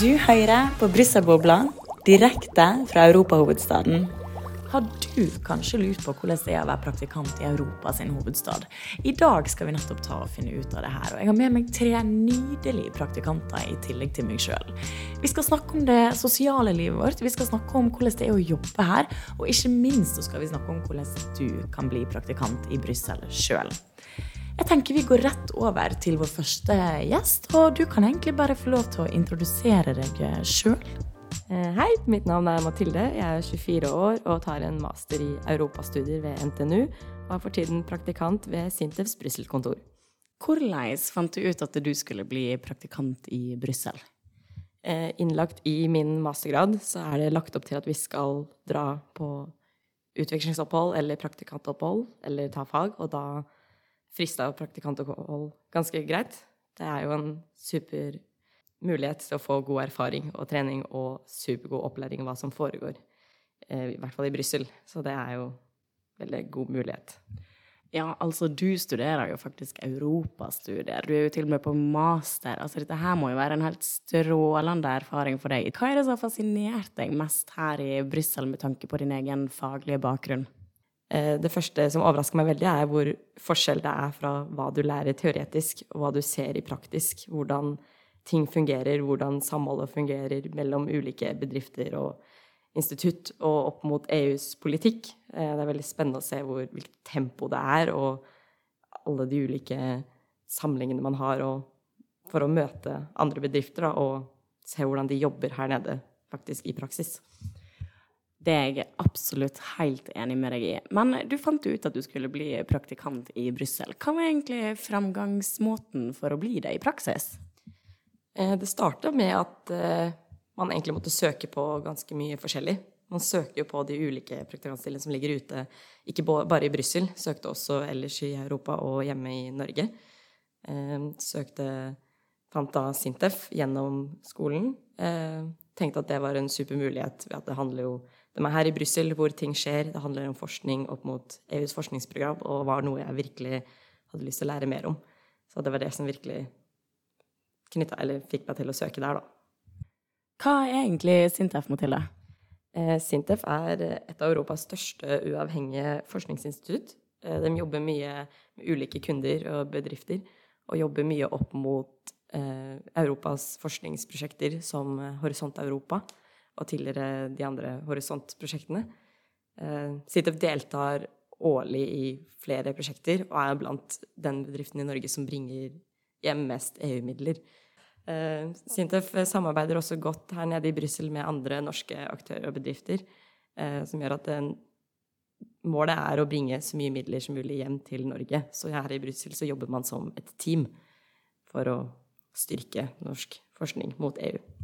Du hører på Brysselbobla direkte fra europahovedstaden. Har du kanskje lurt på hvordan det er å være praktikant i Europa sin hovedstad? I dag skal vi nettopp ta og finne ut av det her. Og jeg har med meg tre nydelige praktikanter i tillegg til meg sjøl. Vi skal snakke om det sosiale livet vårt, vi skal snakke om hvordan det er å jobbe her, og ikke minst så skal vi snakke om hvordan du kan bli praktikant i Brussel sjøl. Jeg tenker vi går rett over til vår første gjest, og du kan egentlig bare få lov til å introdusere deg sjøl. Eh, hei, mitt navn er Mathilde. Jeg er 24 år og tar en master i europastudier ved NTNU, og er for tiden praktikant ved Sintefs Brussel-kontor. Hvordan fant du ut at du skulle bli praktikant i Brussel? Eh, innlagt i min mastergrad så er det lagt opp til at vi skal dra på utvekslingsopphold eller praktikantopphold eller ta fag, og da frista praktikantopphold ganske greit. Det er jo en super mulighet til å få god erfaring og trening og supergod opplæring av hva som foregår, eh, i hvert fall i Brussel. Så det er jo veldig god mulighet. Ja, altså du studerer jo faktisk europastudier. Du er jo til og med på master. Altså dette her må jo være en helt strålende erfaring for deg. Hva er det som har fascinert deg mest her i Brussel med tanke på din egen faglige bakgrunn? Eh, det første som overrasker meg veldig, er hvor forskjell det er fra hva du lærer teoretisk, og hva du ser i praktisk. Hvordan ting fungerer, hvordan samholdet fungerer mellom ulike bedrifter og institutt, og opp mot EUs politikk. Eh, det er veldig spennende å se hvor, hvilket tempo det er, og alle de ulike samlingene man har for å møte andre bedrifter og se hvordan de jobber her nede faktisk i praksis. Det er jeg absolutt helt enig med deg i. Men du fant ut at du skulle bli praktikant i Brussel. Hva var egentlig framgangsmåten for å bli det i praksis? Eh, det starta med at eh, man egentlig måtte søke på ganske mye forskjellig. Man søker jo på de ulike praktikantstillingene som ligger ute, ikke bare i Brussel. Søkte også ellers i Europa og hjemme i Norge. Eh, søkte Fant da Sintef gjennom skolen. Tenkte at det var en super mulighet. At det handler jo de er her i Brussel hvor ting skjer. Det handler om forskning opp mot EUs forskningsprogram og var noe jeg virkelig hadde lyst til å lære mer om. Så det var det som virkelig knytta, eller fikk meg til å søke der, da. Hva er egentlig Sintef, Mathilde? Eh, Sintef er et av Europas største uavhengige forskningsinstitutt. Eh, de jobber mye med ulike kunder og bedrifter, og jobber mye opp mot eh, Europas forskningsprosjekter som Horisont Europa og tidligere de andre Horisont-prosjektene. Eh, Sitef deltar årlig i flere prosjekter og er blant den bedriften i Norge som bringer hjem mest EU-midler. Eh, Sintef samarbeider også godt her nede i Brussel med andre norske aktører og bedrifter, eh, som gjør at målet er å bringe så mye midler som mulig hjem til Norge. Så her i Brussel jobber man som et team for å styrke norsk forskning mot EU.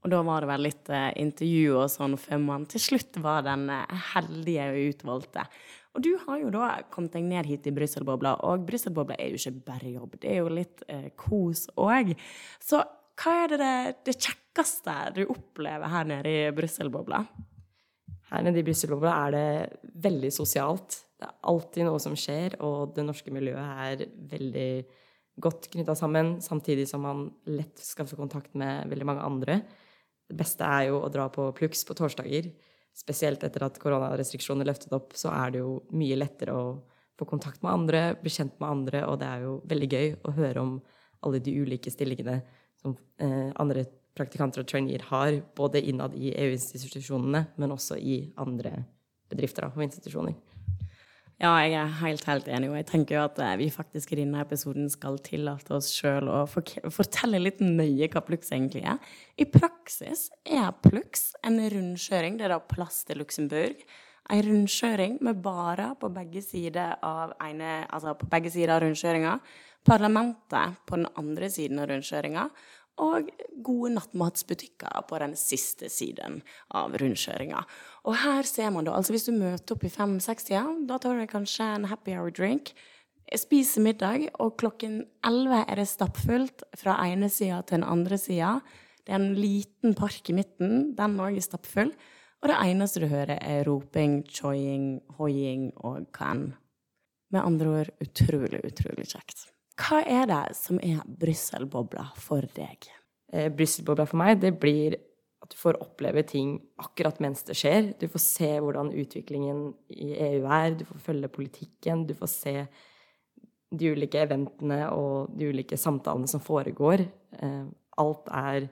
Og da var det vel litt eh, intervju og sånn før man til slutt var den eh, heldige og utvalgte. Og du har jo da kommet deg ned hit i Brysselbobla, og Brysselbobla er jo ikke bare jobb, det er jo litt eh, kos òg. Så hva er det, det, kjekkeste du opplever her nede i Brysselbobla? Her nede i Brysselbobla er det veldig sosialt. Det er alltid noe som skjer, og det norske miljøet er veldig godt knytta sammen, samtidig som man lett skaffer kontakt med veldig mange andre. Det beste er jo å dra på Plux på torsdager. Spesielt etter at koronarestriksjonene løftet opp, så er det jo mye lettere å få kontakt med andre, bli kjent med andre, og det er jo veldig gøy å høre om alle de ulike stillingene som eh, andre praktikanter og traineer har, både innad i EU-institusjonene, men også i andre bedrifter og institusjoner. Ja, jeg er helt, helt enig. Og jeg tenker jo at eh, vi faktisk i denne episoden skal tillate oss sjøl å fortelle litt nøye hva Plux egentlig er. I praksis er Plux en rundkjøring. Det er da plass til Luxembourg. En rundkjøring med barer på begge sider av ene, altså på av rundkjøringa. Parlamentet på den andre siden av rundkjøringa og gode nattmatsbutikker på den siste siden av rundkjøringa. Og her ser man da, altså Hvis du møter opp i fem-seks-tida, da tar du kanskje en happy hour drink. Spiser middag, og klokken elleve er det stappfullt fra ene sida til den andre sida. Det er en liten park i midten, den òg er stappfull. Og det eneste du hører, er roping, choying, hoiing og hva enn. Med andre ord utrolig, utrolig kjekt. Hva er det som er Brussel-bobla for deg? eh, Brussel-bobla for meg, det blir at du får oppleve ting akkurat mens det skjer. Du får se hvordan utviklingen i EU er, du får følge politikken, du får se de ulike eventene og de ulike samtalene som foregår. Eh, alt er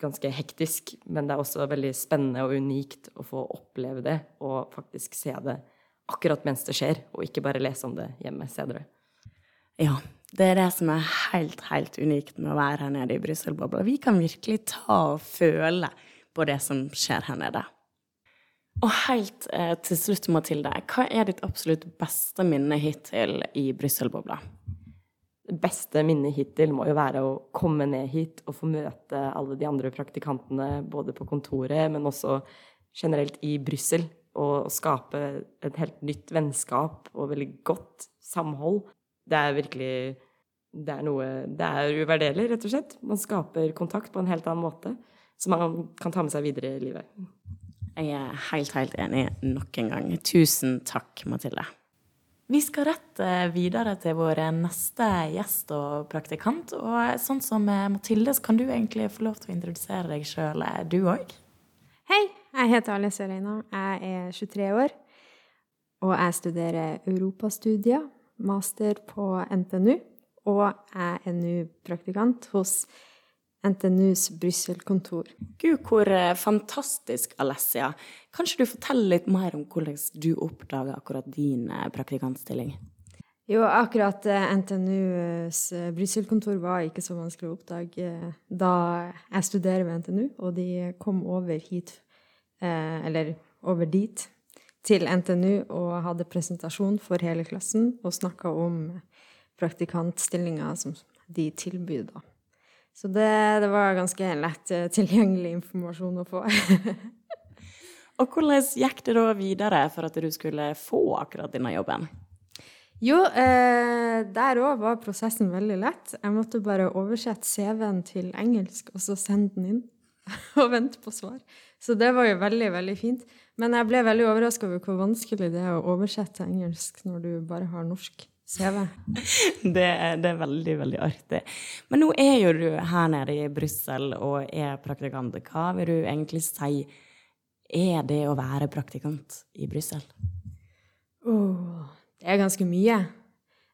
ganske hektisk, men det er også veldig spennende og unikt å få oppleve det og faktisk se det akkurat mens det skjer, og ikke bare lese om det hjemme senere. Ja, det er det som er helt, helt unikt med å være her nede i Brussel-bobla. Vi kan virkelig ta og føle på det som skjer her nede. Og helt eh, til slutt, Mathilde, hva er ditt absolutt beste minne hittil i Brussel-bobla? Det beste minnet hittil må jo være å komme ned hit og få møte alle de andre praktikantene, både på kontoret, men også generelt i Brussel. Og skape et helt nytt vennskap og veldig godt samhold det er virkelig Det er noe Det er uvurderlig, rett og slett. Man skaper kontakt på en helt annen måte, som man kan ta med seg videre i livet. Jeg er helt, helt enig nok en gang. Tusen takk, Mathilde. Vi skal rett videre til vår neste gjest og praktikant. Og sånn som Mathilde, så kan du egentlig få lov til å introdusere deg sjøl, du òg? Hei, jeg heter Alice Reina. Jeg er 23 år, og jeg studerer europastudier master på NTNU, og er NU-praktikant hos NTNUs Brussel-kontor. Gud, hvor eh, fantastisk, Alessia. Kanskje du forteller litt mer om hvordan du oppdaga akkurat din eh, praktikantstilling? Jo, akkurat eh, NTNUs Brussel-kontor var ikke så vanskelig å oppdage da jeg studerer ved NTNU, og de kom over hit, eller over dit, til NTNU og hadde presentasjon for hele klassen og snakka om praktikantstillinga som de tilbyr, da. Så det, det, var ganske lett eh, tilgjengelig informasjon å få. og hvordan gikk det da videre for at du skulle få akkurat denne jobben? Jo, eh, der òg var prosessen veldig lett. Jeg måtte bare oversette CV-en til engelsk og så sende den inn. og vente på svar. Så det var jo veldig, veldig fint. Men jeg ble veldig overraska over hvor vanskelig det er å oversette engelsk når du bare har norsk CV. Det, det, er veldig, veldig artig. Men nå er jo du her nede i Brussel og er praktikant. Hva vil du egentlig si er det å være praktikant i Brussel? Oh, det er ganske mye.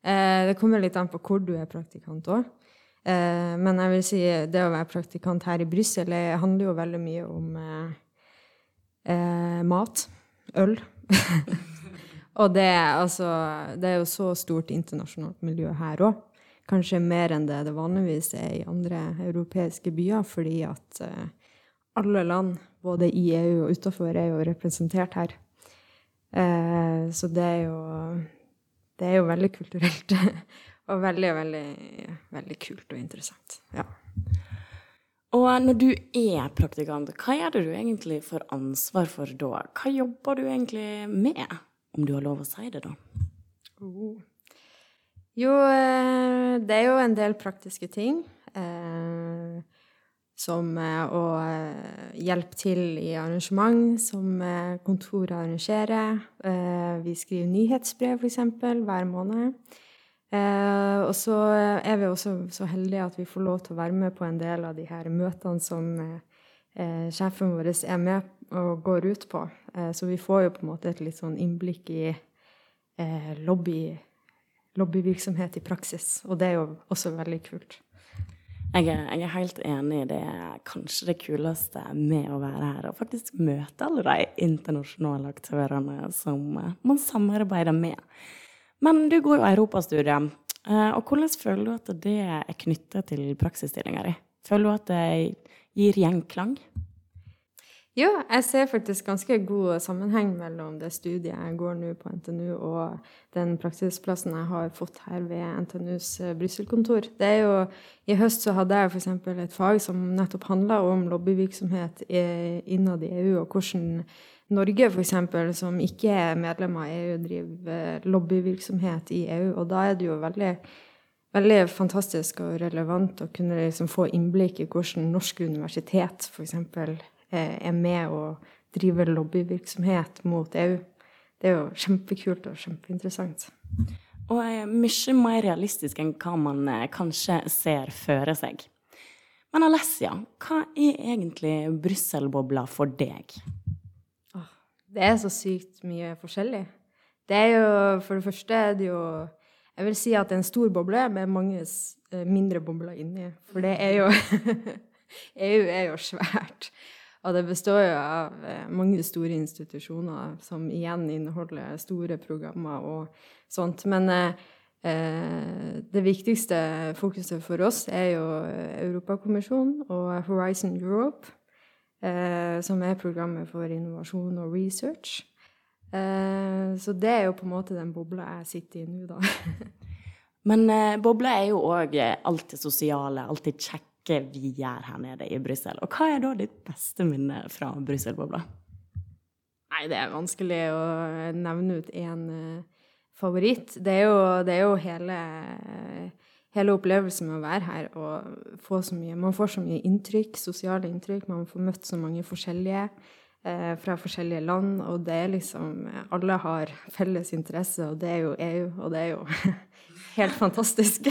Eh, det kommer litt an på hvor du er praktikant òg. Eh, men jeg vil si det å være praktikant her i Brussel handler jo veldig mye om eh, eh, mat, øl. og det, altså, det er jo så stort internasjonalt miljø her òg. Kanskje mer enn det det vanligvis er i andre europeiske byer, fordi at eh, alle land, både i EU og utafor, er jo representert her. Eh, så det er jo Det er jo veldig kulturelt. og veldig, veldig, veldig kult og interessant. Ja. Og når du er praktikant, hva er det du egentlig får ansvar for da? Hva jobber du egentlig med, om du har lov å si det, da? Oh. Jo, eh, det er jo en del praktiske ting. Eh, som eh, å eh, hjelpe til i arrangement som kontoret arrangerer. Eh, vi skriver nyhetsbrev, f.eks., hver måned. Eh, og så er vi også så heldige at vi får lov til å være med på en del av de her møtene som eh, sjefen vår er med og går ut på. Eh, så vi får jo på en måte et litt sånn innblikk i eh, lobby, lobbyvirksomhet i praksis. Og det er jo også veldig kult. Jeg er, jeg er, helt enig. i Det kanskje det kuleste med å være her. Og faktisk møte alle de internasjonale aktørene som eh, man samarbeider med. Men du går jo europastudiet. Eh, og hvordan føler du at det er knyttet til praksisstillinga di? Føler du at det gir gjenklang? Ja, jeg ser faktisk ganske god sammenheng mellom det studiet jeg går nå på NTNU, og den praksisplassen jeg har fått her ved NTNUs eh, Brussel-kontor. I høst så hadde jeg f.eks. et fag som nettopp handla om lobbyvirksomhet innad i EU, og hvordan Norge f.eks., som ikke er medlem av EU, driver lobbyvirksomhet i EU. Og da er det jo veldig, veldig fantastisk og relevant å kunne liksom få innblikk i hvordan norske universitet f.eks. Eh, er med og driver lobbyvirksomhet mot EU. Det er jo kjempekult og kjempeinteressant. Og mye mer realistisk enn hva man eh, kanskje ser føre seg. Men Alessia, hva er egentlig Brussel-bobla for deg? Det er så sykt mye forskjellig. Det er jo, For det første er det jo Jeg vil si at det er en stor boble med mange eh, mindre bobler inni. For det er jo EU er jo svært. Og det består jo av eh, mange store institusjoner som igjen inneholder store programmer og sånt. Men eh, eh det viktigste fokuset for oss er jo Europakommisjonen og Horizon Europe, eh, som er programmet for innovasjon og research. Eh, så det er jo på en måte den bobla jeg sitter i nå, da. Men bobla er jo òg det sosiale, alltid kjekt vi gjør her nede i Brussel. Og hva er da ditt beste minne fra Brussel-bobla? Nei, det er vanskelig å nevne ut én uh, favoritt. Det er jo, det er jo hele, hele, opplevelsen med å være her og få så mye Man får så mye inntrykk, sosiale inntrykk. Man får møtt så mange forskjellige uh, fra forskjellige land, og det er liksom Alle har felles interesse, og det er jo EU, og det er jo helt fantastisk.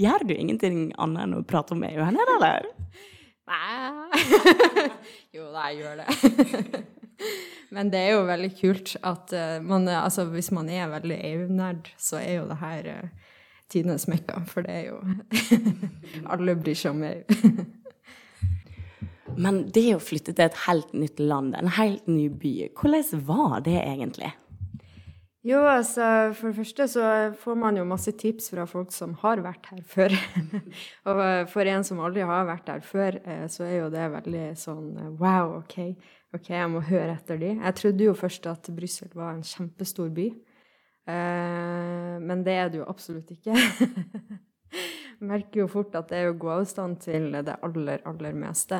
Gjør du ingenting annet enn å prate om EU her nede, eller? Nei Jo da, jeg gjør det. Men det er jo veldig kult at uh, man Altså, hvis man er veldig EU-nerd, så er jo det her uh, tidenes mekka. For det er jo Alle bryr seg om EU. Men det å flytte til et helt nytt land, en helt ny by, hvordan var det egentlig? Jo, altså for det første så får man jo masse tips fra folk som har vært her før. og for en som aldri har vært der før, eh, så er jo det veldig sånn eh, wow, OK, ok, jeg må høre etter de. Jeg trodde jo først at Brussel var en kjempestor by. Eh, men det er det jo absolutt ikke. Merker jo fort at det er jo gåavstand til det aller, aller meste.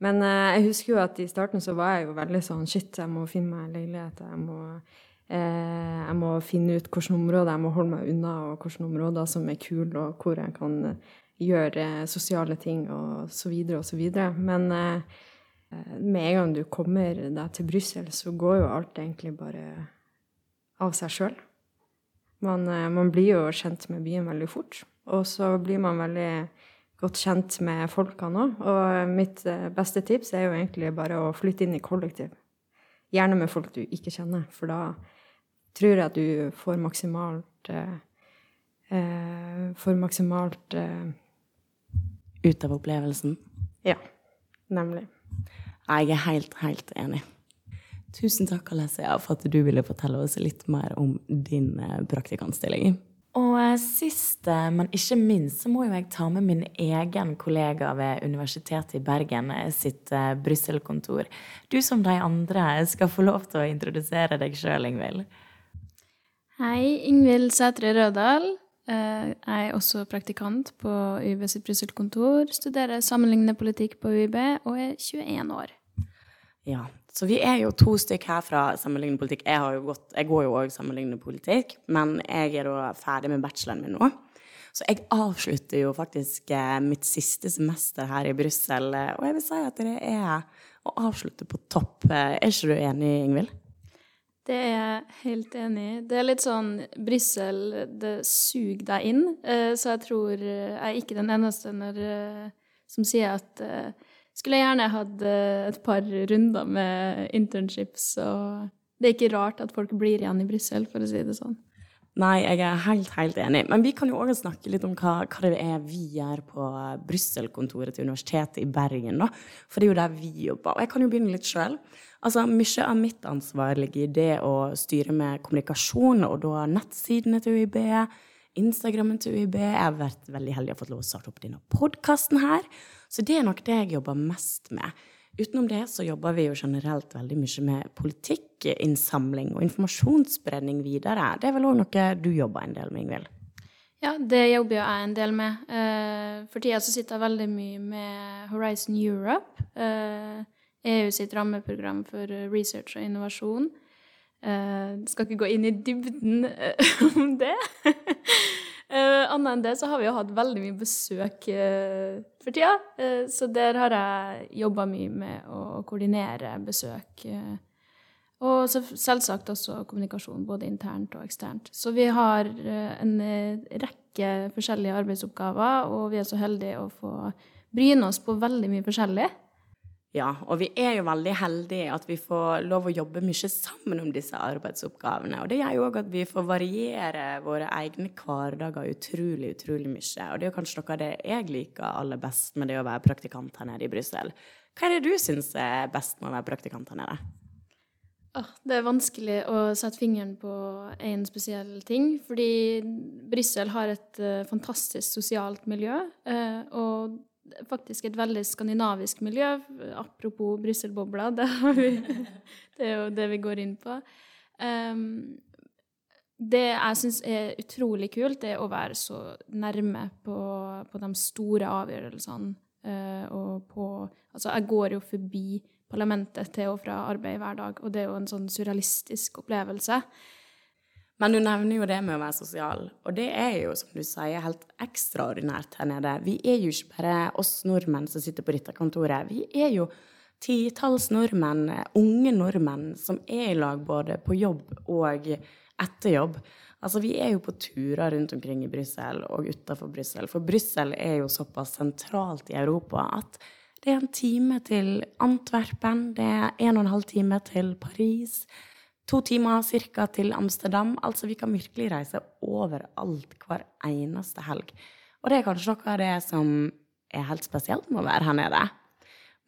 Men jeg husker jo at i starten så var jeg jo veldig sånn shit, jeg må finne meg en leilighet. jeg må Eh, jeg må finne ut hvilke områder jeg må holde meg unna, og hvilke områder som er kule, og hvor jeg kan eh, gjøre sosiale ting, og så videre og så videre. Men eh, med en gang du kommer deg til Brussel, så går jo alt egentlig bare av seg sjøl. Man, man, blir jo kjent med byen veldig fort. Og så blir man veldig godt kjent med folkene òg. Og mitt beste tips er jo egentlig bare å flytte inn i kollektiv. Gjerne med folk du ikke kjenner, for da tror jeg du får maksimalt eh, eh, Får maksimalt eh, Ut av opplevelsen? Ja. Nemlig. Jeg er helt, helt enig. Tusen takk, Alessia, for at du ville fortelle oss litt mer om din eh, praktikantstilling. Og eh, sist, men ikke minst, så må jo jeg ta med min egen kollega ved Universitetet i Bergen sitt Brussel-kontor. Du som de andre skal få lov til å introdusere deg sjøl, Ingvild. Hei, Ingvild Sætre Rødal. Eh, jeg er også praktikant på UiB sitt Brussel-kontor. Studerer sammenlignende politikk på UiB og er 21 år. Ja, så vi er jo to stykk her fra sammenlignende politikk. Jeg, gått, jeg går jo òg sammenlignende politikk, men jeg er da ferdig med bacheloren min nå. Så jeg avslutter jo faktisk eh, mitt siste semester her i Brussel, eh, og jeg vil si at det er å avslutte på topp. Er ikke du enig, Ingvild? Det er jeg helt enig i. Det er litt sånn Brussel, det suger deg inn. Eh, så jeg tror jeg er ikke den eneste når, eh, som sier at eh, skulle jeg gjerne hatt et par runder med internships, og det er ikke rart at folk blir igjen i Brussel, for å si det sånn. Nei, jeg er helt, helt enig. Men vi kan jo òg snakke litt om hva, hva, det er vi gjør på Brussel-kontoret til Universitetet i Bergen. da. For det er jo der vi jobber. Og jeg kan jo begynne litt sjøl. Altså, mye av mitt ansvar ligger i det å styre med kommunikasjon, og da nettsidene til UiB, Instagrammen til UiB. Jeg har vært veldig heldig og fått lov å starte opp denne podkasten her. Så det er nok det jeg jobber mest med. Utenom det så jobber vi jo generelt veldig mye med politikkinnsamling og informasjonsspredning videre. Det er vel òg noe du jobber en del med, Ingvild? Ja, det jobber jo jeg en del med. Eh, for tida så sitter jeg veldig mye med Horizon Europe. EU eh, e sitt rammeprogram for research og innovasjon. Jeg eh, skal ikke gå inn i dybden om det. Uh, Annet enn det så har vi jo hatt veldig mye besøk uh, for tida. Uh, så der har jeg jobba mye med å koordinere besøk Og så selvsagt også kommunikasjon, både internt og eksternt. Så vi har en rekke forskjellige arbeidsoppgaver, og vi er så heldige å få bryne oss på veldig mye forskjellig. Ja, og vi er jo veldig heldige at vi får lov å jobbe mye sammen om disse arbeidsoppgavene. Og det gjør jo òg at vi får variere våre egne hverdager utrolig, utrolig mye. Og det er jo kanskje noe av det jeg liker aller best med det å være praktikant her nede i Brussel. Hva er det du syns er best med å være praktikant her nede? Ah, det er vanskelig å sette fingeren på én spesiell ting, fordi Brussel har et uh, fantastisk sosialt miljø, uh, og faktisk et veldig skandinavisk miljø. Apropos Brussel-bobla, det, det, er jo det vi går inn på. Um, det jeg syns er utrolig kult, det er å være så nærme på, på de store avgjørelsene. Uh, og på Altså, jeg går jo forbi parlamentet til og fra arbeid hver dag. Og det er jo en sånn surrealistisk opplevelse. Men du nevner jo det med å være sosial, og det er jo, som du sier, helt ekstraordinært her nede. Vi er jo ikke bare oss nordmenn som sitter på dette kontoret. Vi er jo titalls nordmenn, unge nordmenn, som er i lag både på jobb og etter jobb. Altså, vi er jo på turer rundt omkring i Brussel og utafor Brussel. For Brussel er jo såpass sentralt i Europa at det er en time til Antwerpen, det er en og en halv time til Paris, to timer ca. til Amsterdam. Altså, vi kan virkelig reise overalt hver eneste helg. Og det er kanskje noe av det som er helt spesielt med å være her nede.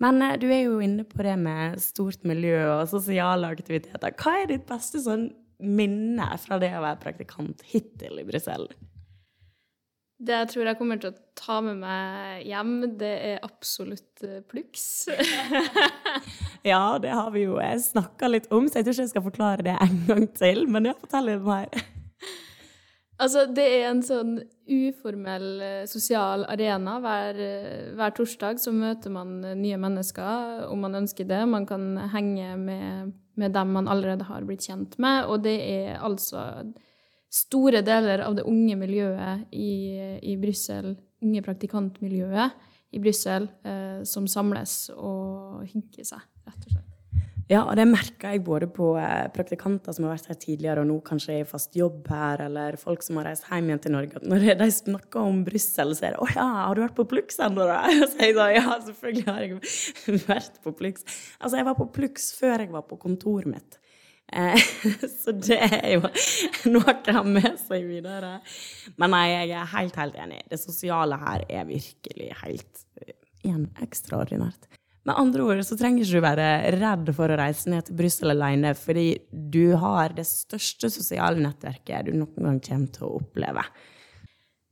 Men eh, du er jo inne på det med stort miljø og sosiale aktiviteter. Hva er ditt beste sånn minne fra det å være praktikant hittil i Brussel? Det jeg tror jeg kommer til å ta med meg hjem, det er absolutt pluks. Plux. ja, det har vi jo snakka litt om, så jeg tror ikke jeg skal forklare det en gang til. Men ja, fortell litt mer. altså, det er en sånn uformell uh, sosial arena. Hver, uh, hver, torsdag så møter man nye mennesker, om man ønsker det. Man kan henge med, med dem man allerede har blitt kjent med, og det er altså store deler av det unge miljøet i, i Brussel, unge praktikantmiljøet i Brussel, eh, som samles og hygger seg, rett og slett. Ja, og det merker jeg både på eh, praktikanter som har vært her tidligere, og nå kanskje i fast jobb her, eller folk som har reist hjem igjen til Norge. Når de snakker om Brussel, så er det 'Å ja, har du vært på Plux ennå, da?' Og så jeg da, ja, selvfølgelig har jeg vært på Plux. Altså, jeg var på Plux før jeg var på kontoret mitt. Eh, så det er jo noe å ha med seg videre. Men nei, jeg er helt, helt enig. Det sosiale her er virkelig helt eh, igjen ekstraordinært. Med andre ord så trenger ikke du være redd for å reise ned til Brussel alene, fordi du har det største sosiale nettverket du noen gang kommer til å oppleve.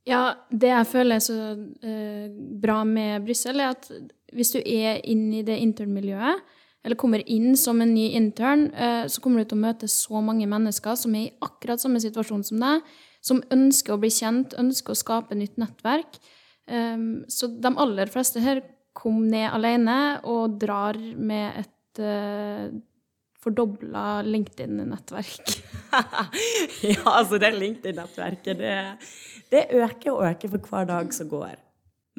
Ja, det jeg føler er så uh, bra med Brussel, er at hvis du er inne i det internmiljøet, eller kommer inn som en ny intern, eh, så kommer du til å møte så mange mennesker som er i akkurat samme situasjon som deg, som ønsker å bli kjent, ønsker å skape nytt nettverk. Ehm, så de aller fleste her kom ned alene og drar med et uh, fordobla LinkedIn-nettverk. ja, altså det LinkedIn-nettverket, det, det øker og øker for hver dag som går.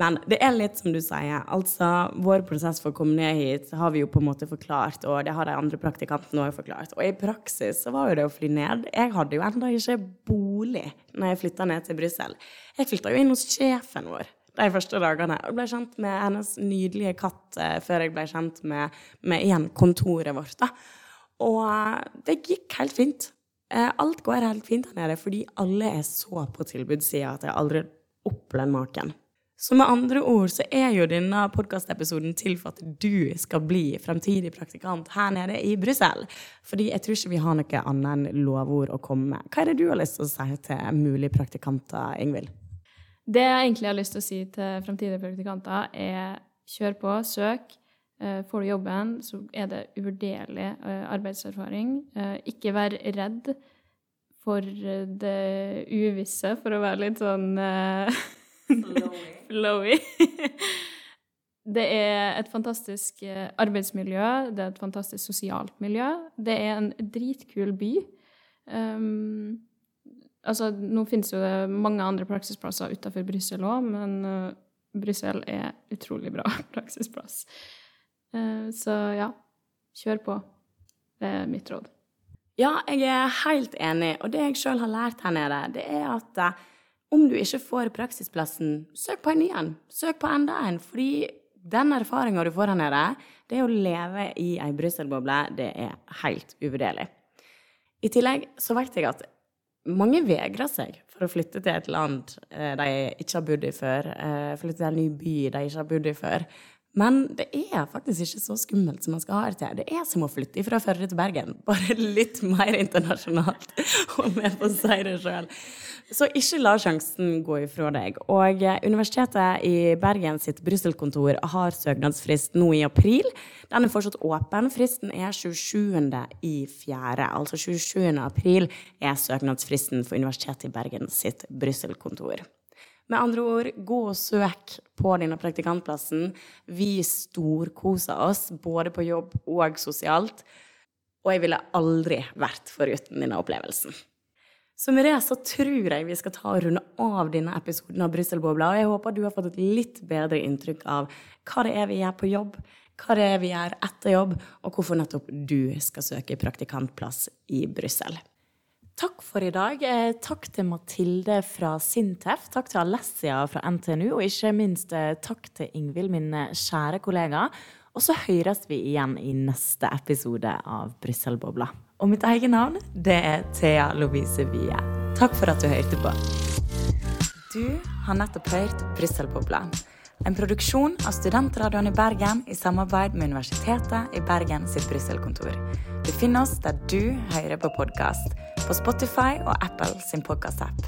Men det er litt som du sier. altså Vår prosess for å komme ned hit har vi jo på en måte forklart, og det har de andre praktikantene òg forklart. Og i praksis så var jo det å fly ned Jeg hadde jo ennå ikke bolig når jeg flytta ned til Brussel. Jeg flytta jo inn hos sjefen vår de første dagene og ble kjent med hennes nydelige katt eh, før jeg ble kjent med, med igjen kontoret vårt. da. Og eh, det gikk helt fint. Eh, alt går helt fint her nede fordi alle er så på tilbudssida at jeg aldri opplevd maken. Så med andre ord så er jo denne podkastepisoden til for at du skal bli fremtidig praktikant her nede i Brussel. Fordi jeg tror ikke vi har noe annet enn lovord å komme med. Hva er det du har lyst til å si til mulige praktikanter, Ingvild? Det jeg egentlig har lyst til å si til fremtidige praktikanter, er kjør på, søk. Eh, får du jobben, så er det uvurderlig eh, arbeidserfaring. Eh, ikke vær redd for det uvisse, for å være litt sånn Flowy. det er et fantastisk eh, arbeidsmiljø, det er et fantastisk sosialt miljø. Det er en dritkul by. Um, altså, nå finnes jo det mange andre praksisplasser utenfor Brussel òg, men uh, Brussel er utrolig bra praksisplass. Uh, så ja, kjør på. Det er mitt råd. Ja, jeg er helt enig. Og det jeg sjøl har lært her nede, det er at eh, om du ikke får praksisplassen, søk på en ny en. Søk på enda en. Fordi den erfaringa du får her nede, det å leve i ei Brussel-boble, det er helt uvurderlig. I tillegg så vet jeg at mange vegrer seg for å flytte til et land eh, de ikke har bodd i før. eh, Flytte til en ny by de ikke har bodd i før. Men det er faktisk ikke så skummelt som man skal ha det til. Det er som å flytte fra Førde til Bergen, bare litt mer internasjonalt, om jeg får si det sjøl. Så ikke la sjansen gå ifra deg. Og eh, Universitetet i Bergen sitt Brussel-kontor har søknadsfrist nå i april. Den er fortsatt åpen. Fristen er 27. i fjerde. Altså 27. april er søknadsfristen for Universitetet i Bergen sitt Brussel-kontor. Med andre ord, gå og søk på denne praktikantplassen. Vi storkoser oss, både på jobb og sosialt. Og jeg ville aldri vært foruten denne opplevelsen. Så med det så tror jeg vi skal ta og runde av denne episoden av Brusselbobla. Og jeg håper du har fått et litt bedre inntrykk av hva det er vi gjør på jobb, hva det er vi gjør etter jobb, og hvorfor nettopp du skal søke praktikantplass i Brussel. Takk for i dag. Eh, Takk til Mathilde fra Sintef. Takk til Alessia fra NTNU, og ikke minst eh, takk til Ingvild, min eh, kjære kollega. Og så høres vi igjen i neste episode av Brysselbobla. Og mitt eget navn, det er Thea Lovise Wie. Takk for at du hørte på. Du har nettopp hørt Brysselbobla. En produksjon av Studentradioen i Bergen i samarbeid med Universitetet i Bergen sitt Brysselkontor. Du finner oss der du hører på podkast, på Spotify og Apple sin podkastapp.